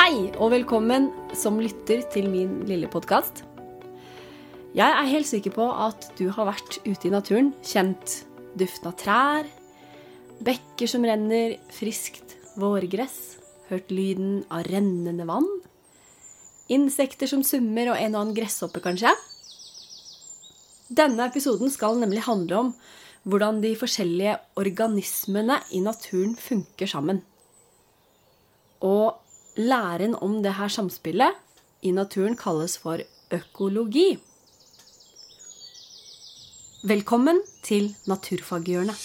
Hei og velkommen som lytter til min lille podkast. Jeg er helt sikker på at du har vært ute i naturen, kjent duften av trær, bekker som renner, friskt vårgress, hørt lyden av rennende vann, insekter som summer og en og annen gresshoppe, kanskje. Denne episoden skal nemlig handle om hvordan de forskjellige organismene i naturen funker sammen. Og læren om det her samspillet i naturen kalles for økologi. Velkommen til Naturfaghjørnet.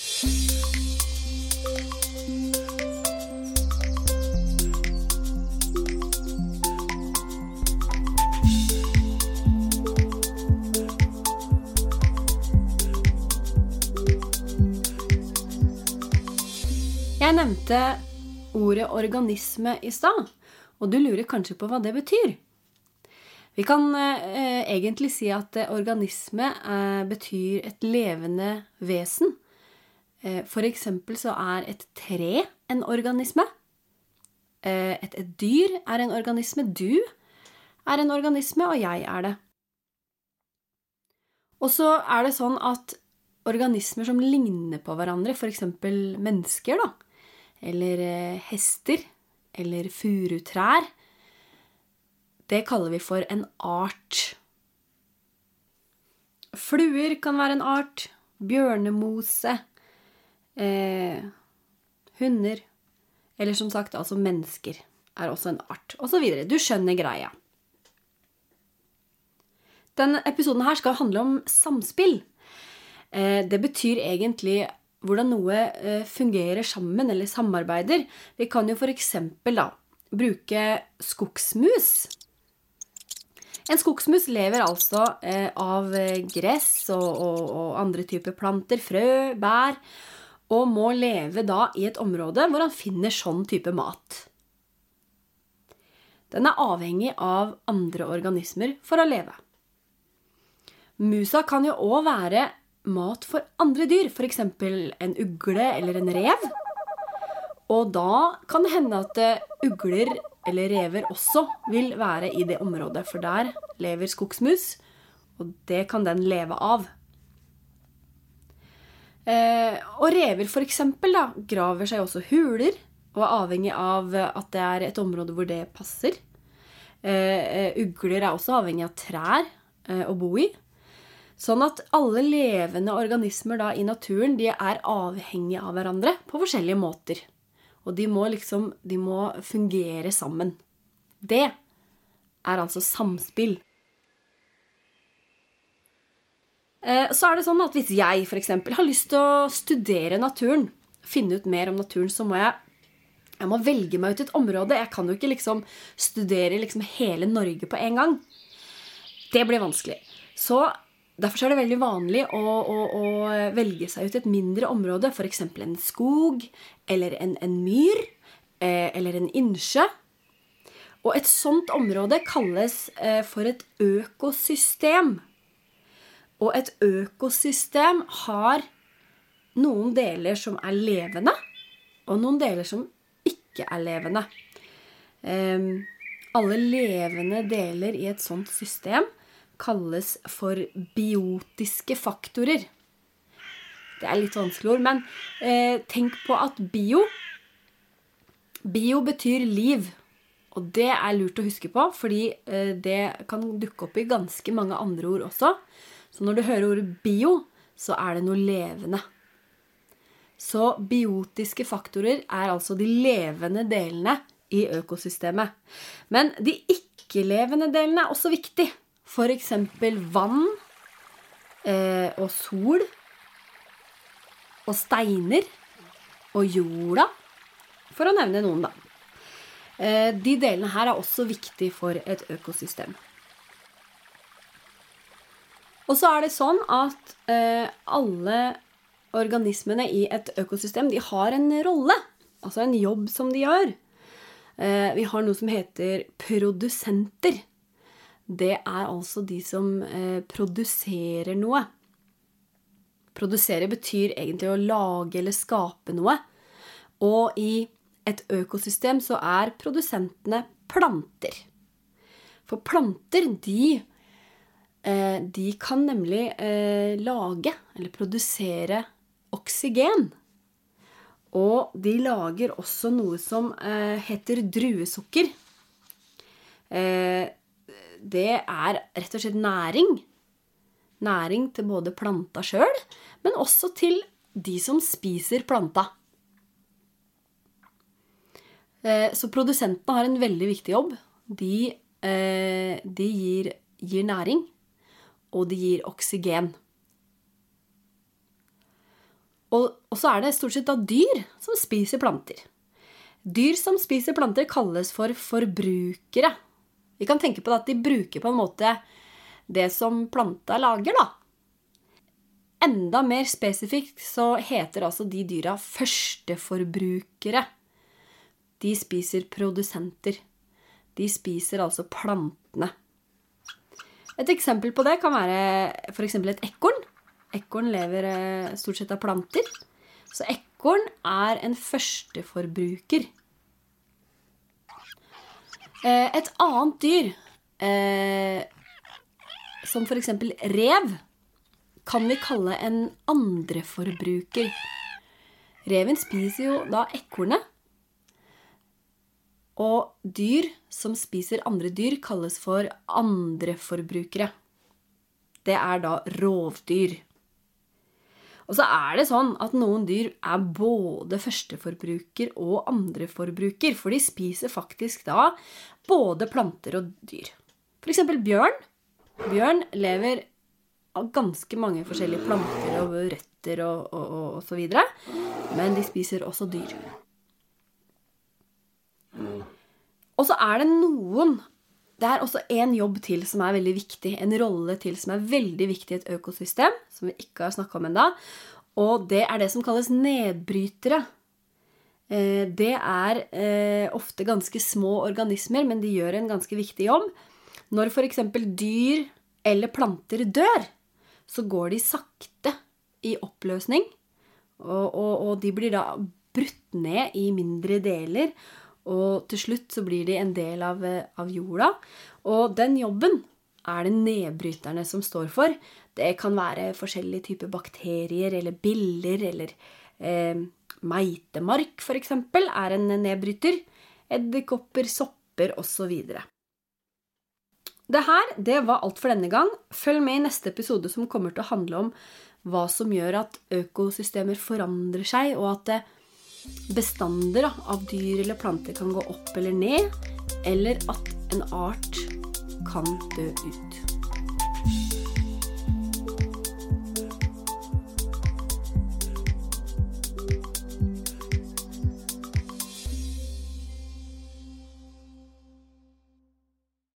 Jeg nevnte ordet organisme i stad, og du lurer kanskje på hva det betyr. Vi kan eh, egentlig si at eh, organisme eh, betyr et levende vesen. Eh, for eksempel så er et tre en organisme. Eh, et, et dyr er en organisme. Du er en organisme, og jeg er det. Og så er det sånn at organismer som ligner på hverandre, f.eks. mennesker, da, eller eh, hester, eller furutrær, det kaller vi for en art. Fluer kan være en art. Bjørnemose. Eh, hunder. Eller som sagt, altså mennesker er også en art. Og så videre. Du skjønner greia. Denne episoden her skal handle om samspill. Eh, det betyr egentlig hvordan noe eh, fungerer sammen eller samarbeider. Vi kan jo f.eks. bruke skogsmus. En skogsmus lever altså eh, av gress og, og, og, andre typer planter, frø, bær, og må leve da i et område hvor han finner sånn type mat. Den er avhengig av andre organismer for å leve. Musa kan jo òg være mat for andre dyr, f.eks. en ugle eller en rev. Og da kan det hende at ugler eller rever også vil være i det området, for der lever skogsmus, og det kan den leve av. Eh, og rever da, graver seg også huler, og er avhengig av at det er et område hvor det passer. Eh, ugler er også avhengig av trær eh, å bo i. Sånn at alle levende organismer da i naturen de er avhengige av hverandre på forskjellige måter. Og de må liksom de må fungere sammen. Det er altså samspill. Så er det sånn at hvis jeg f.eks. har lyst til å studere naturen, finne ut mer om naturen, så må jeg, jeg må velge meg ut et område. Jeg kan jo ikke liksom studere liksom hele Norge på en gang. Det blir vanskelig. Så Derfor er det veldig vanlig å, å, å, velge seg ut et mindre område, f.eks. en skog eller en, en myr eh, eller en innsjø. Og et sånt område kalles eh, for et økosystem. Og et økosystem har noen deler som er levende, og noen deler som ikke er levende. Eh, alle levende deler i et sånt system kalles for biotiske faktorer. Det er litt vanskelig ord, men eh, tenk på at bio Bio betyr liv. Og det er lurt å huske på, fordi eh, det kan dukke opp i ganske mange andre ord også. Så når du hører ordet bio, så er det noe levende. Så biotiske faktorer er altså de levende delene i økosystemet. Men de ikke-levende delene er også viktige. F.eks. vann eh, og sol og steiner og jorda, for å nevne noen, da. Eh, de delene her er også viktig for et økosystem. Og så er det sånn at eh, alle organismene i et økosystem de har en rolle, altså en jobb som de gjør. Eh, vi har noe som heter produsenter det er altså de som eh, produserer noe. Produsere betyr egentlig å lage eller skape noe. Og i et økosystem så er produsentene planter. For planter, de, eh, de kan nemlig eh, lage, eller produsere, oksygen. Og de lager også noe som eh, heter druesukker. Det er rett og slett næring. Næring til både planta sjøl, men også til de som spiser planta. Så produsentene har en veldig viktig jobb. De Eh, de gir, gir næring, og de gir oksygen. Og, så er det stort sett da dyr som spiser planter. Dyr som spiser planter, kalles for forbrukere. Vi kan tenke på at de bruker på en måte det som planta lager, da. Enda mer spesifikt så heter altså de dyra førsteforbrukere. De spiser produsenter. De spiser altså plantene. Et eksempel på det kan være f.eks. et ekorn. Ekorn lever eh, stort sett av planter. Så ekorn er en førsteforbruker. Eh, et annet dyr, eh, som f.eks. rev, kan vi kalle en andreforbruker. Reven spiser jo da ekornet, og dyr som spiser andre dyr, kalles for andreforbrukere. Det er da rovdyr. Og så er det sånn at noen dyr er både førsteforbruker og andreforbruker, for de spiser faktisk da både planter og dyr. For eksempel bjørn. Bjørn lever av ganske mange forskjellige planter og røtter og, og, og, og så videre, men de spiser også dyr. Og så er det noen Det er også en jobb til som er veldig viktig. En rolle til som er veldig viktig i et økosystem, som vi ikke har snakka om ennå. Og det er det som kalles nedbrytere. Eh, det er eh, ofte ganske små organismer, men de gjør en ganske viktig jobb. Når f.eks. dyr eller planter dør, så går de sakte i oppløsning. Og, og, og de blir da brutt ned i mindre deler. Og til slutt så blir de en del av, eh, av jorda. Og den jobben er det nedbryterne som står for. Det kan være forskjellige typer bakterier eller biller eller eh, meitemark, f.eks., er en nedbryter. Edderkopper, sopper osv. Det her det var alt for denne gang. Følg med i neste episode, som kommer til å handle om hva som gjør at økosystemer forandrer seg, og at det bestander av dyr eller planter kan gå opp eller ned, eller at en art kan dø ut.